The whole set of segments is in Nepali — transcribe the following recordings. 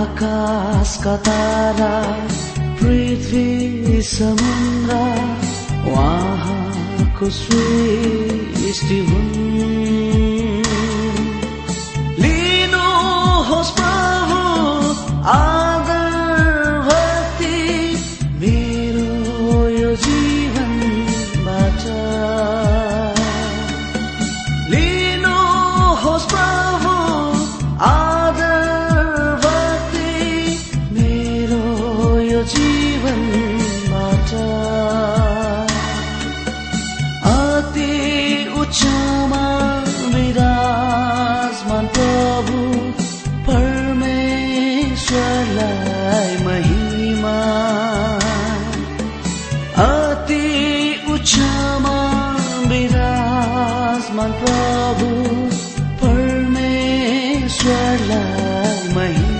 आकाशका तारा पृथ्वी समुद्र उहाँको सृष्टि हुन्। महीना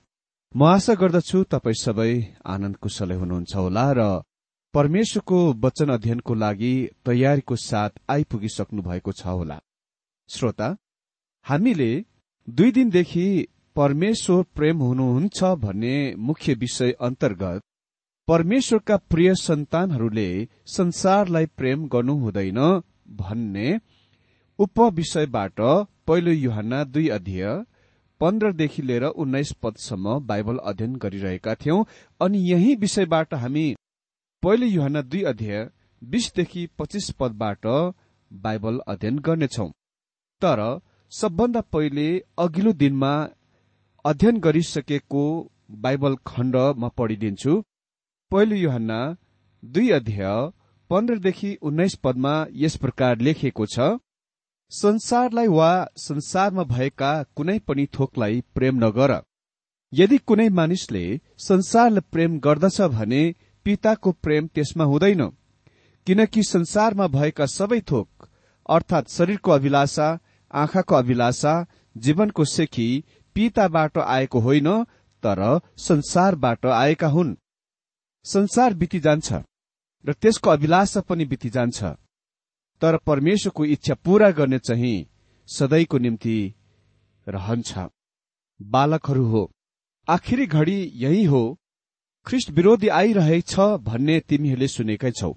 म आशा गर्दछु तपाई सबै आनन्द कुशलै हुनुहुन्छ होला र परमेश्वरको वचन अध्ययनको लागि तयारीको साथ आइपुगिसक्नु भएको छ होला। श्रोता हामीले दुई दिनदेखि परमेश्वर प्रेम हुनुहुन्छ भन्ने मुख्य विषय अन्तर्गत परमेश्वरका प्रिय सन्तानहरूले संसारलाई प्रेम गर्नु हुँदैन भन्ने उपविषयबाट पहिलो युहान दुई अध्यय पन्ध्रदेखि लिएर उन्नाइस पदसम्म बाइबल अध्ययन गरिरहेका थियौं। अनि यही विषयबाट हामी पहिलो युहान दुई अध्यय बीसदेखि पच्चिस पदबाट बाइबल अध्ययन गर्नेछौ। तर सबभन्दा पहिले अघिल्लो दिनमा अध्ययन गरिसकेको बाइबल खण्ड म पढिदिन्छु। पहिलो युहन्ना दुई अध्याय पन्ध्रदेखि उन्नाइस पदमा यस प्रकार लेखिएको छ। संसारलाई वा संसारमा भएका कुनै पनि थोकलाई प्रेम नगर। यदि कुनै मानिसले संसारलाई प्रेम गर्दछ भने पिताको प्रेम त्यसमा हुँदैन किनकि संसारमा भएका सबै थोक अर्थात शरीरको अभिलाषा आँखाको अभिलाषा जीवनको सेखी पिताबाट आएको होइन तर संसारबाट आएका हुन्। संसार बिति जान्छ र त्यसको अभिलाषा पनि बिति जान्छ तर परमेश्वरको इच्छा पूरा गर्ने चाहिँ सदैको निम्ति रहन्छ। बालकहरू हो आखिरी घडी यही हो ख्रिस्ट विरोधी आइरहेछ भन्ने तिमीहरूले सुनेकै छौ।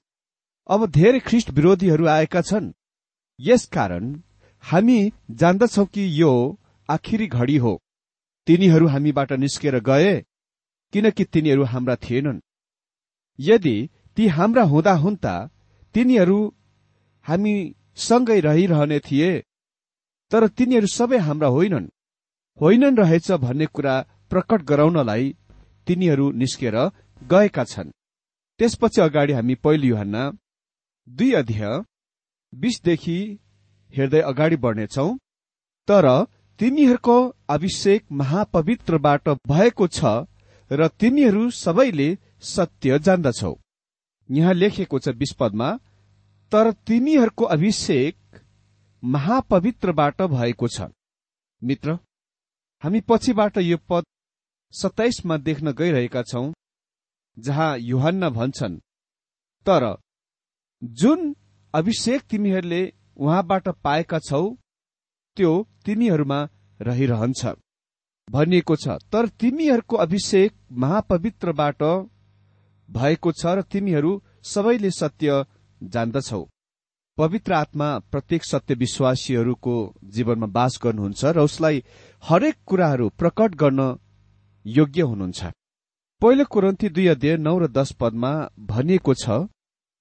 अब धेरै ख्रिस्ट विरोधीहरू आएका छन्। यसकारण हामी जान्दछौ कि यो आखिरी घडी हो। तिनीहरू हामीबाट निस्केर गए किनकि तिनीहरू हाम्रा थिएनन्। यदि ती हाम्रा हुँदा हुन् त तिनीहरू हामी सँगै रहिरहने थिए तर तिनीहरू सबै हाम्रा होइनन्। होइनन् रहेछ भन्ने कुरा प्रकट गराउनलाई तिनीहरू निस्केर गएका छन्। त्यसपछि अगाडि हामी पहिलो युहानमा दुई अध्याय बीसदेखि हेर्दै अगाडि बढ्नेछौ। तर तिमीहरूको अभिषेक महापवित्रबाट भएको छ र तिमीहरू सबैले सत्य जान्दछौ। यहाँ लेखेको छ विस्पदमा तर तिमीहरूको अभिषेक महापवित्रबाट भएको छ। मित्र हामी पछिबाट यो पद सत्ताइसमा देख्न गइरहेका छौं जहाँ युहन्न भन्छन् तर जुन अभिषेक तिमीहरूले उहाँबाट पाएका छौ त्यो तिमीहरूमा रहिरहन्छ। भनिएको छ तर तिमीहरूको अभिषेक महापवित्रबाट भएको छ र तिमीहरू सबैले सत्य जान्दछौ। पवित्र आत्मा प्रत्येक सत्य विश्वासीहरूको जीवनमा बास गर्नुहुन्छ र उसलाई हरेक कुराहरू प्रकट गर्न योग्य हुनुहुन्छ। पहिलो कुरन्ती दुई अध्यय नौ र दश पदमा भनिएको छ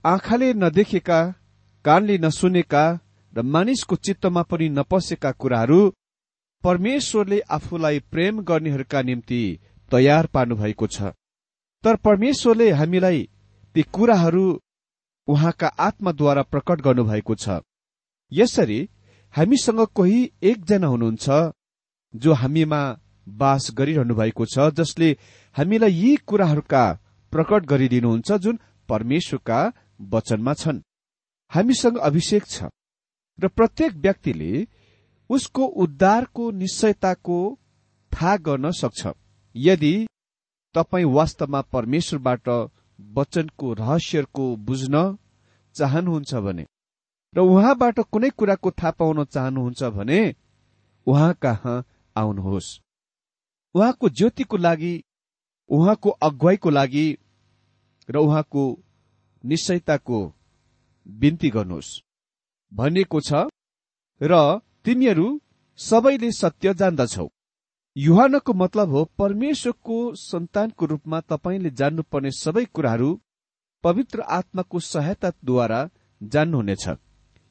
आँखाले नदेखेका कानले नसुनेका र मानिसको चित्तमा पनि नपसेका कुराहरू परमेश्वरले आफूलाई प्रेम गर्नेहरूका निम्ति तयार पार्नु भएको छ। तर परमेश्वरले हामीलाई ती कुराहरू उहाँका आत्माद्वारा प्रकट गर्नुभएको छ। यसरी हामीसँग कोही एकजना हुनुहुन्छ जो हामीमा बास गरिरहनु भएको छ जसले हामीलाई यी कुराहरूका प्रकट गरिदिनुहुन्छ जुन परमेश्वरका वचनमा छन्। हामीसँग अभिषेक छ र प्रत्येक व्यक्तिले उसको उद्धारको निश्चयताको थाहा गर्न सक्छ। यदि तपाईँ वास्तवमा परमेश्वरबाट वचनको रहस्यको बुझ्न चाहनुहुन्छ भने र उहाँबाट कुनै कुराको थाहा पाउन चाहनुहुन्छ भने उहाँ कहाँ आउनुहोस्। उहाँको ज्योतिको लागि उहाँको अगुवाईको लागि र उहाँको निश्चयताको बिन्ती गर्नुहोस्। भनिएको छ र तिमीहरू सबैले सत्य जान्दछौ। युहानको मतलब हो परमेश्वरको सन्तानको रूपमा तपाईँले जान्नुपर्ने सबै कुराहरू पवित्र आत्माको सहायताद्वारा जान्नुहुनेछ।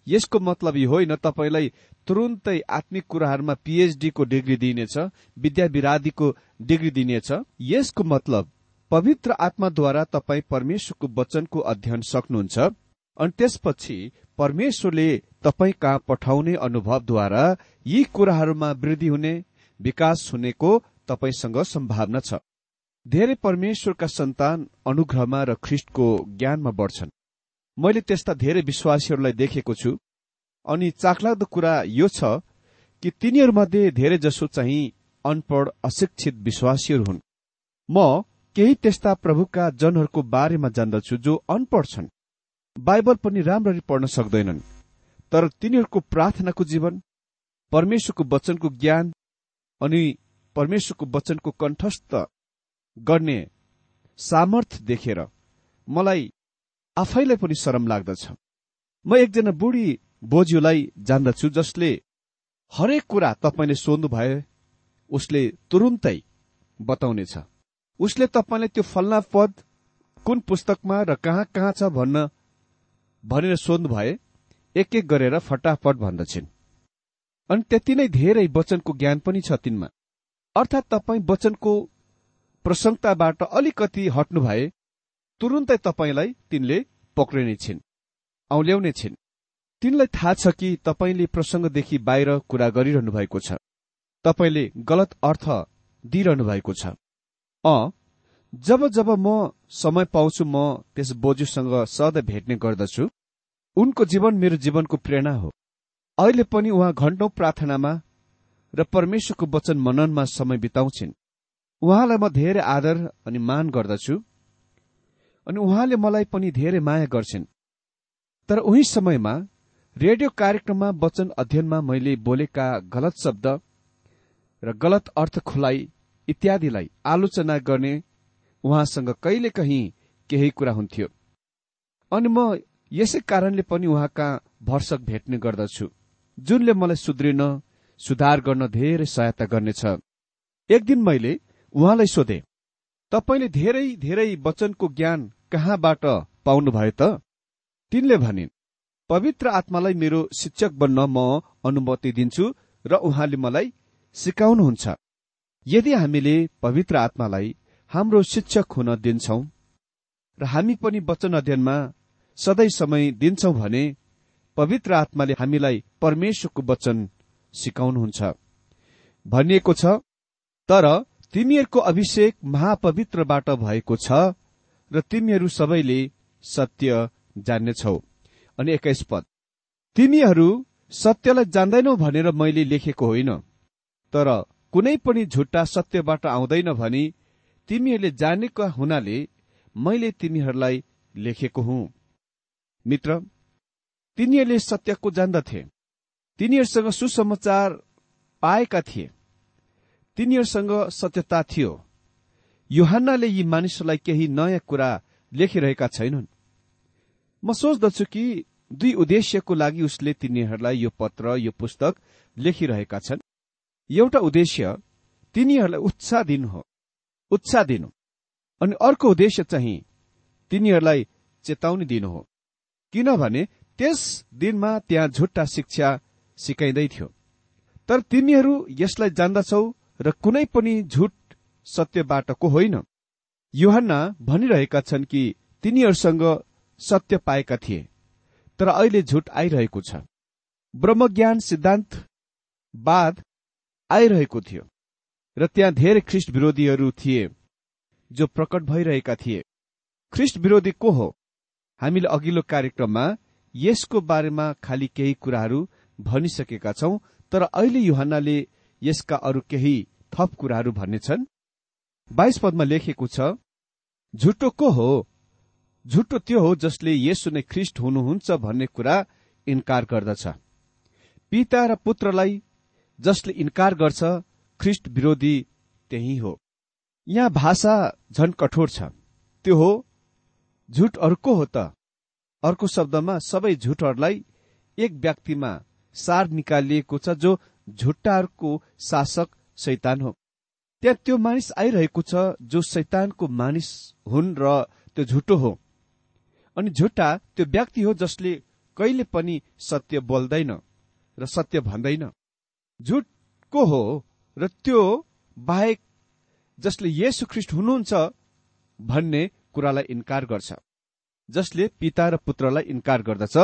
यसको मतलब यो होइन तपाईँलाई तुरुन्तै आत्मिक कुराहरूमा पीएचडीको डिग्री दिइनेछ विद्या विरादीको डिग्री दिइनेछ। यसको मतलब पवित्र आत्माद्वारा तपाईँ परमेश्वरको वचनको अध्ययन सक्नुहुन्छ अनि त्यसपछि परमेश्वरले तपाईँ कहाँ पठाउने अनुभवद्वारा यी कुराहरूमा वृद्धि हुने विकास हुनेको तपाईँसँग सम्भावना छ। धेरै परमेश्वरका सन्तान अनुग्रहमा र ख्रिष्टको ज्ञानमा बढ्छन्। मैले त्यस्ता धेरै विश्वासीहरूलाई देखेको छु। अनि चाखलाग्दो कुरा यो छ कि तिनीहरूमध्ये धेरै जसो चाहिँ अनपढ अशिक्षित विश्वासीहरू हुन्। म केही त्यस्ता प्रभुका जनहरूको बारेमा जान्दछु जो अनपढ छन्। बाइबल पनि राम्ररी पढ्न सक्दैनन्। तर तिनीहरूको प्रार्थनाको जीवन परमेश्वरको वचनको ज्ञान अनि परमेश्वरको वचनको कण्ठस्थ गर्ने सामर्थ्य देखेर मलाई आफैलाई पनि शरम लाग्दछ। म एकजना बुढी बोज्यूलाई जान्दछु जसले हरेक कुरा तपाईँले सोध्नु भए उसले तुरुन्तै बताउनेछ। उसले तपाईँले त्यो फल्ना पद कुन पुस्तकमा र कहाँ कहाँ छ भन्न भनेर सोध्नु भए एक एक गरेर फटाफट भन्दछिन्। अनि त्यति नै धेरै वचनको ज्ञान पनि छ तिनमा। अर्थात् तपाईँ वचनको प्रसङ्गताबाट अलिकति हट्नु भए तुरुन्तै तपाईँलाई तिनले पक्रिने छिन् औल्याउने छिन्। तिनलाई थाहा छ कि तपाईँले प्रसङ्गदेखि बाहिर कुरा गरिरहनु भएको छ। तपाईँले गलत अर्थ दिइरहनु भएको छ। अ जब जब म समय पाउँछु म त्यस बोजूसँग सधैँ भेट्ने गर्दछु। उनको जीवन मेरो जीवनको प्रेरणा हो। अहिले पनि उहाँ घण्टौं प्रार्थनामा र परमेश्वरको वचन मननमा समय बिताउँछिन्। उहाँलाई म धेरै आदर अनि मान गर्दछु अनि उहाँले मलाई पनि धेरै माया गर्छिन्। तर उही समयमा रेडियो कार्यक्रममा वचन अध्ययनमा मैले बोलेका गलत शब्द र गलत अर्थ खुलाइ इत्यादिलाई आलोचना गर्ने उहाँसँग कहिलेकाहीँ केही कुरा हुन्थ्यो। अनि म यसै कारणले पनि उहाँका भर्सक भेट्ने गर्दछु। जुनले मलाई सुध्रिन सुधार गर्न धेरै सहायता गर्नेछ। एक दिन मैले उहाँलाई सोधे तपाईँले धेरै धेरै वचनको ज्ञान कहाँबाट पाउनुभयो त? तिनले भनिन् पवित्र आत्मालाई मेरो शिक्षक बन्न म अनुमति दिन्छु र उहाँले मलाई सिकाउनुहुन्छ। यदि हामीले पवित्र आत्मालाई हाम्रो शिक्षक हुन दिन्छौ र हामी पनि वचन अध्ययनमा सधैँ समय दिन्छौ भने पवित्र आत्माले हामीलाई परमेश्वरको वचन सिकाउनुहुन्छ। भनिएको छ तर तिमीहरूको अभिषेक महापवित्रबाट भएको छ र तिमीहरू सबैले सत्य जान्नेछौ। अनि एक्काइस पद तिमीहरू सत्यलाई जान्दैनौ भनेर मैले लेखेको होइन तर कुनै पनि झुट्टा सत्यबाट आउँदैन भनी तिमीहरूले जानेका हुनाले मैले तिमीहरूलाई लेखेको हुँ। मित्र तिनीहरूले सत्यको जान्दथे। तिनीहरूसँग सुसमाचार पाएका थिए। तिनीहरूसँग सत्यता थियो। युहान्नाले यी मानिसहरूलाई केही नयाँ कुरा लेखिरहेका छैनन्। म सोच्दछु कि दुई उद्देश्यको लागि उसले तिनीहरूलाई यो पत्र यो पुस्तक लेखिरहेका छन्। एउटा उद्देश्य तिनीहरूलाई उत्साह दिनु हो। उत्साह दिनु। अनि अर्को उद्देश्य चाहिँ तिनीहरूलाई चेतावनी दिनु हो। किनभने त्यस दिनमा त्यहाँ झुट्टा शिक्षा सिकाइँदै थियो। तर तिमीहरू यसलाई जान्दछौ र कुनै पनि झुट सत्यबाटको होइन? युहन्ना भनिरहेका छन् कि तिनीहरूसँग सत्य पाएका थिए तर अहिले झुट आइरहेको छ। ब्रह्मज्ञान सिद्धान्त बाद आइरहेको थियो र त्यहाँ धेरै ख्रिस्ट विरोधीहरू थिए जो प्रकट भइरहेका थिए। ख्रिस्ट विरोधी को हो? हामीले अघिल्लो कार्यक्रममा यसको बारेमा खालि केही कुराहरू भनिसकेका छौं तर अहिले युहन्नाले यसका अरू केही थप कुराहरू भन्नेछन्। बाइस पदमा लेखेको छ झुटो को हो? झुटो त्यो हो जसले यसो नै ख्रिस्ट हुनुहुन्छ भन्ने कुरा इन्कार गर्दछ। पिता र पुत्रलाई जसले इन्कार गर्छ ख्रिस्ट विरोधी त्यही हो। यहाँ भाषा झन कठोर छ। त्यो हो झुट अर्को हो त। अर्को शब्दमा सबै झुटहरूलाई एक व्यक्तिमा सार निकालिएको छ जो झुट्टाहरूको शासक शैतान हो। त्यहाँ त्यो मानिस आइरहेको छ जो शैतानको मानिस हुन् र त्यो झुटो हो। अनि झुट्टा त्यो व्यक्ति हो जसले कहिले पनि सत्य बोल्दैन र सत्य भन्दैन। झुट को हो र त्यो बाहेक जसले येशु ख्रिस्ट हुनुहुन्छ भन्ने कुरालाई इन्कार गर्छ। जसले पिता र पुत्रलाई इन्कार गर्दछ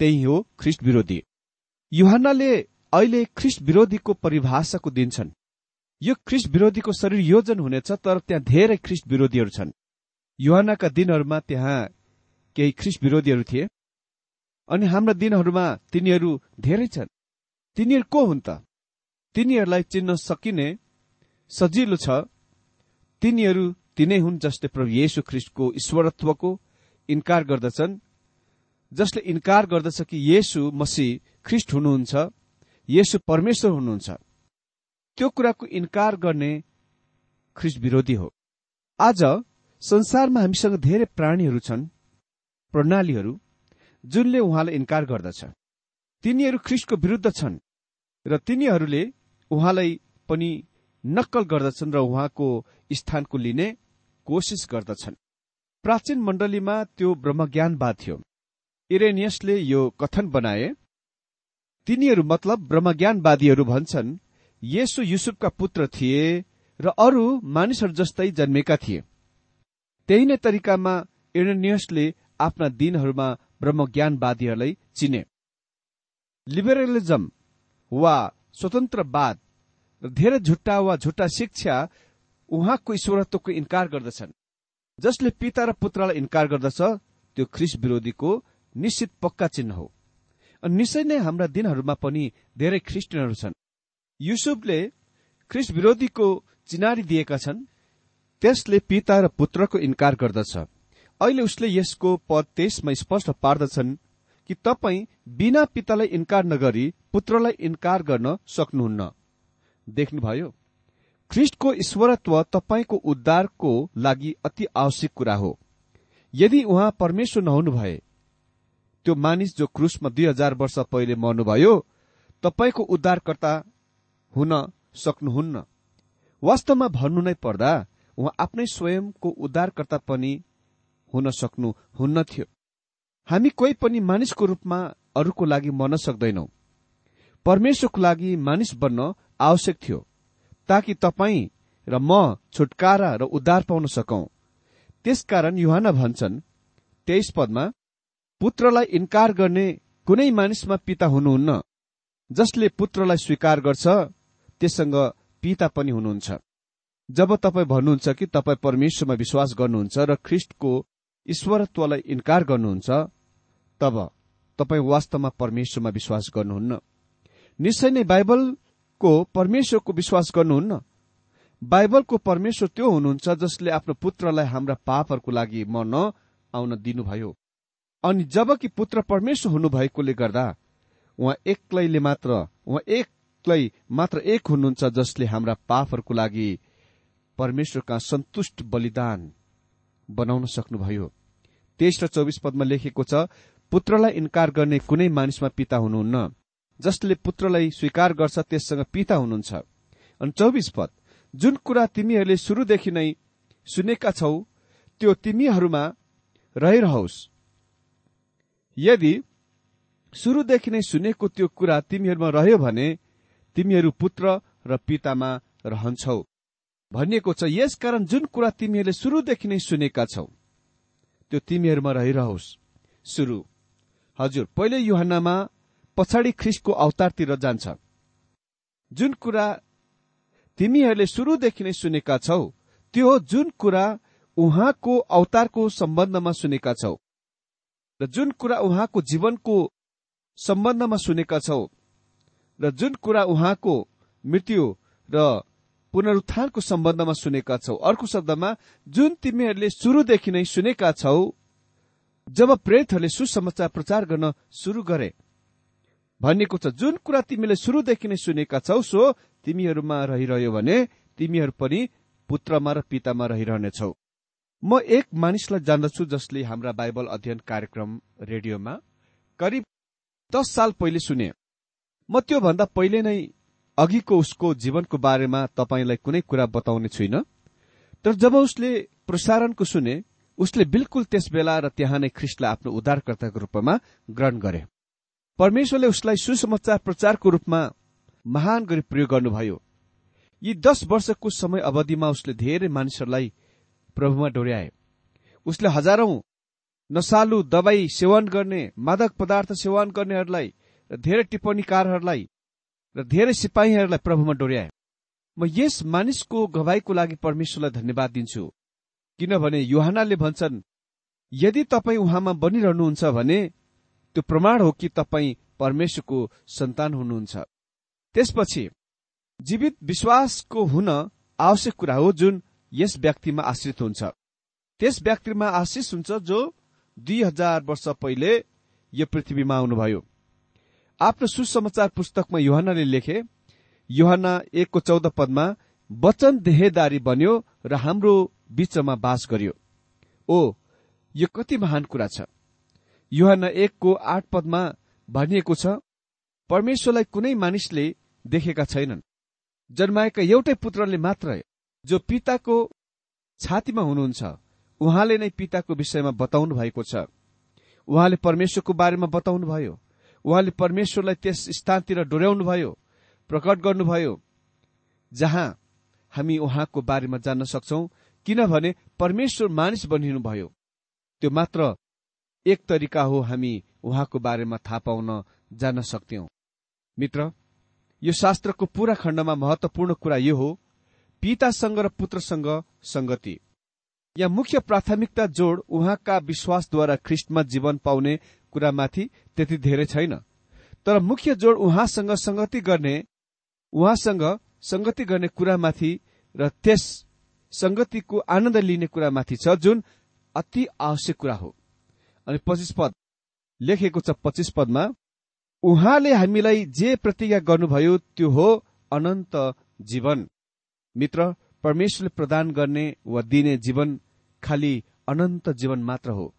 त्यही हो ख्रिस्ट विरोधी युहानले अहिले ख्रिस्ट विरोधीको परिभाषाको दिन्छन् यो ख्रिस्ट विरोधीको शरीर योजन हुनेछ तर त्यहाँ धेरै ख्रिस्ट विरोधीहरू छन्। युहानका दिनहरूमा त्यहाँ केही ख्रिस्ट विरोधीहरू थिए। अनि हाम्रा दिनहरूमा तिनीहरू धेरै छन्। तिनीहरू को हुन् त? तिनीहरूलाई चिन्न सकिने सजिलो छ। तिनीहरू तिनै हुन् जसले प्रभु येशु ख्रिस्टको ईश्वरत्वको इन्कार गर्दछन्। जसले इन्कार गर्दछ कि येशु मसी ख्रिस्ट हुनुहुन्छ येशु परमेश्वर हुनुहुन्छ त्यो कुराको इन्कार गर्ने ख्रिस्ट विरोधी हो। आज संसारमा हामीसँग धेरै प्राणीहरू छन् प्रणालीहरू जुनले उहाँलाई इन्कार गर्दछ। तिनीहरू ख्रिस्टको विरुद्ध छन् र तिनीहरूले उहाँलाई पनि नक्कल गर्दछन् र उहाँको स्थानको लिने कोसिस गर्दछन्। प्राचीन मण्डलीमा त्यो ब्रह्मज्ञानवाद थियो। इरेनियसले यो कथन बनाए तिनीहरू मतलब ब्रह्मज्ञानवादीहरू भन्छन् येसु युसुफका पुत्र थिए र अरू मानिसहरू जस्तै जन्मेका थिए। त्यही नै तरिकामा इरेनियसले आफ्ना दिनहरूमा ब्रह्मज्ञानवादीहरूलाई चिने। लिबरलिजम वा स्वतन्त्रवाद र धेरै झुट्टा वा झुट्टा शिक्षा उहाँको ईश्वरत्वको इन्कार गर्दछन्। जसले पिता र पुत्रलाई इन्कार गर्दछ त्यो ख्रिस विरोधीको निश्चित पक्का चिन्ह हो। अनि निश्चय नै हाम्रा दिनहरूमा पनि धेरै ख्रिस्टियनहरू छन्। युसुफले ख्रिस विरोधीको चिनारी दिएका छन्। त्यसले पिता र पुत्रको इन्कार गर्दछ। अहिले उसले यसको पद तेइसमा स्पष्ट पार्दछन् कि तपाईँ बिना पितालाई इन्कार नगरी पुत्रलाई इन्कार गर्न सक्नुहुन्न। देख्नुभयो ख्रिस्टको ईश्वरत्व तपाईँको उद्धारको लागि अति आवश्यक कुरा हो। यदि उहाँ परमेश्वर नहुनु भए त्यो मानिस जो क्रुसमा दुई हजार वर्ष पहिले मर्नुभयो तपाईँको उद्धारकर्ता हुन सक्नुहुन्न। वास्तवमा भन्नु नै पर्दा उहाँ आफ्नै स्वयंको उद्धारकर्ता पनि हुन सक्नुहुन्न थियो। हामी कोही पनि मानिसको रूपमा अरूको लागि मर्न सक्दैनौ। परमेश्वरको लागि मानिस बन्न आवश्यक थियो। ताकि तपाईँ र म छुटकारा र उद्धार पाउन सकौं। त्यसकारण युहान भन्छन् तेइस पदमा पुत्रलाई इन्कार गर्ने कुनै मानिसमा पिता हुनुहुन्न। जसले पुत्रलाई स्वीकार गर्छ त्यससँग पिता पनि हुनुहुन्छ। जब तपाईँ भन्नुहुन्छ कि तपाईँ परमेश्वरमा विश्वास गर्नुहुन्छ र ख्रिस्टको ईश्वरत्वलाई इन्कार गर्नुहुन्छ तब तपाईँ वास्तवमा परमेश्वरमा विश्वास गर्नुहुन्न। निश्चय नै बाइबलको परमेश्वरको विश्वास गर्नुहुन्न? बाइबलको परमेश्वर त्यो हुनुहुन्छ जसले आफ्नो पुत्रलाई हाम्रा पापहरूको लागि मर्न आउन दिनुभयो। अनि जबकि पुत्र परमेश्वर हुनुभएकोले गर्दा उहाँ एक्लैले मात्र उहाँ एक्लै मात्र एक हुनुहुन्छ जसले हाम्रा पापहरूको लागि परमेश्वरका सन्तुष्ट बलिदान बनाउन सक्नुभयो। तेइस र पदमा लेखेको छ पुत्रलाई इन्कार गर्ने कुनै मानिसमा पिता हुनुहुन्न। जसले पुत्रलाई स्वीकार गर्छ त्यससँग पिता हुनुहुन्छ। अनि चौबिस पद जुन कुरा तिमीहरूले शुरूदेखि नै सुनेका छौ त्यो तिमीहरूमा रहिरहोस्। यदि सुरुदेखि नै सुनेको त्यो कुरा तिमीहरूमा रह्यो भने तिमीहरू पुत्र र पितामा रहन्छौ। भनिएको छ यसकारण जुन कुरा तिमीहरूले सुरुदेखि नै सुनेका छौ त्यो तिमीहरूमा रहिरहोस्। सुरु। हजुर पहिले युहानमा पछाडि ख्रिसको अवतारतिर जान्छ। जुन कुरा तिमीहरूले सुरुदेखि नै सुनेका छौ त्यो जुन कुरा उहाँको अवतारको सम्बन्धमा सुनेका छौ र जुन कुरा उहाँको जीवनको सम्बन्धमा सुनेका छौ र जुन कुरा उहाँको मृत्यु र पुनरुत्थानको सम्बन्धमा सुनेका छौ। अर्को शब्दमा जुन तिमीहरूले सुरुदेखि नै सुनेका छौ जब प्रेतहरूले सुसमाचार प्रचार गर्न सुरु गरे भनिएको छ जुन कुरा तिमीले सुरुदेखि नै सुनेका छौ सो तिमीहरूमा रहिरह्यो भने तिमीहरू पनि पुत्रमा र पितामा रहिरहनेछौ। म एक मानिसलाई जान्दछु जसले हाम्रा बाइबल अध्ययन कार्यक्रम रेडियोमा करिब दस साल पहिले सुने। म त्योभन्दा पहिले नै अघिको उसको जीवनको बारेमा तपाईँलाई कुनै कुरा बताउने छुइन। तर जब उसले प्रसारणको सुने उसले बिल्कुल त्यस बेला र त्यहाँ नै ख्रिस्टलाई आफ्नो उद्धारकर्ताको रूपमा ग्रहण गरे। परमेश्वरले उसलाई सुसमाचार प्रचारको रूपमा महान गरी प्रयोग गर्नुभयो। यी दश वर्षको समय अवधिमा उसले धेरै मानिसहरूलाई प्रभुमा डोर्याए। उसले हजारौं नसालु दवाई सेवन गर्ने मादक पदार्थ सेवन गर्नेहरूलाई र धेरै टिप्पणीकारहरूलाई र धेरै सिपाहीहरूलाई प्रभुमा डोर्याए। म यस मानिसको गवाईको लागि परमेश्वरलाई धन्यवाद दिन्छु। किनभने युहानाले भन्छन् यदि तपाईँ उहाँमा बनिरहनुहुन्छ भने त्यो प्रमाण हो कि तपाईँ परमेश्वरको सन्तान हुनुहुन्छ? त्यसपछि जीवित विश्वासको हुन आवश्यक कुरा हो जुन यस व्यक्तिमा आश्रित हुन्छ। त्यस व्यक्तिमा आशिष हुन्छ जो दुई हजार वर्ष पहिले यो पृथ्वीमा आउनुभयो। आफ्नो सुसमाचार पुस्तकमा युहानले लेखे युहाना एकको चौध पदमा वचन देहेदारी बन्यो र हाम्रो बीचमा बास गर्यो। ओ यो कति महान कुरा छ। युहाना एकको आठ पदमा भनिएको छ परमेश्वरलाई कुनै मानिसले देखेका छैनन्। जन्माएका एउटै पुत्रले मात्र जो पिताको छातीमा हुनुहुन्छ उहाँले नै पिताको विषयमा बताउनु भएको छ। उहाँले परमेश्वरको बारेमा बताउनु भयो उहाँले परमेश्वरलाई त्यस स्थानतिर डोर्याउनुभयो प्रकट गर्नुभयो जहाँ हामी उहाँको बारेमा जान्न सक्छौ। किनभने परमेश्वर मानिस बनिनुभयो। त्यो मात्र एक तरिका हो हामी उहाँको बारेमा थाहा पाउन जान्न सक्थ्यौं। मित्र यो शास्त्रको पूरा खण्डमा महत्वपूर्ण कुरा यो हो पितासँग र पुत्रसँग संगति यहाँ मुख्य प्राथमिकता जोड उहाँका विश्वासद्वारा ख्रिस्टमा जीवन पाउने कुरामाथि त्यति धेरै छैन। तर मुख्य जोड उहाँसँग संगति गर्ने उहाँसँग संगति गर्ने कुरामाथि र त्यस संगतिको आनन्द लिने कुरामाथि छ जुन अति आवश्यक कुरा हो। अनि पच्चिस पद। लेखेको छ पच्चिस पदमा उहाँले हामीलाई जे प्रतिज्ञा गर्नुभयो त्यो हो अनन्त जीवन। मित्र परमेश्वरले प्रदान गर्ने वा दिने जीवन खालि अनन्त जीवन मात्र हो।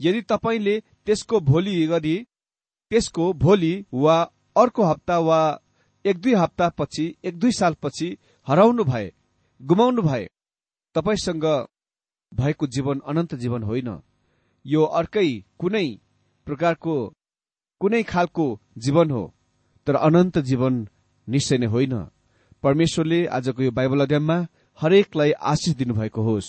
यदि तपाईँले त्यसको भोलि यदि त्यसको भोलि वा अर्को हप्ता वा एक दुई हप्ता पछि एक दुई साल पछि हराउनु भए गुमाउनु भए तपाईँसँग भएको जीवन अनन्त जीवन होइन। यो अर्कै कुनै प्रकारको कुनै खालको जीवन हो तर अनन्त जीवन निश्चय नै होइन। परमेश्वरले आजको यो बाइबल अध्ययनमा हरेकलाई आशिष दिनुभएको होस्।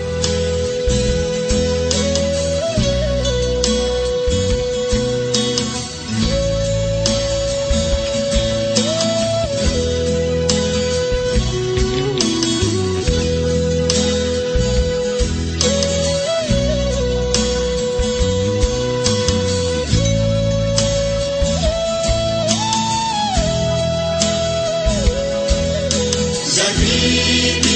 Baby.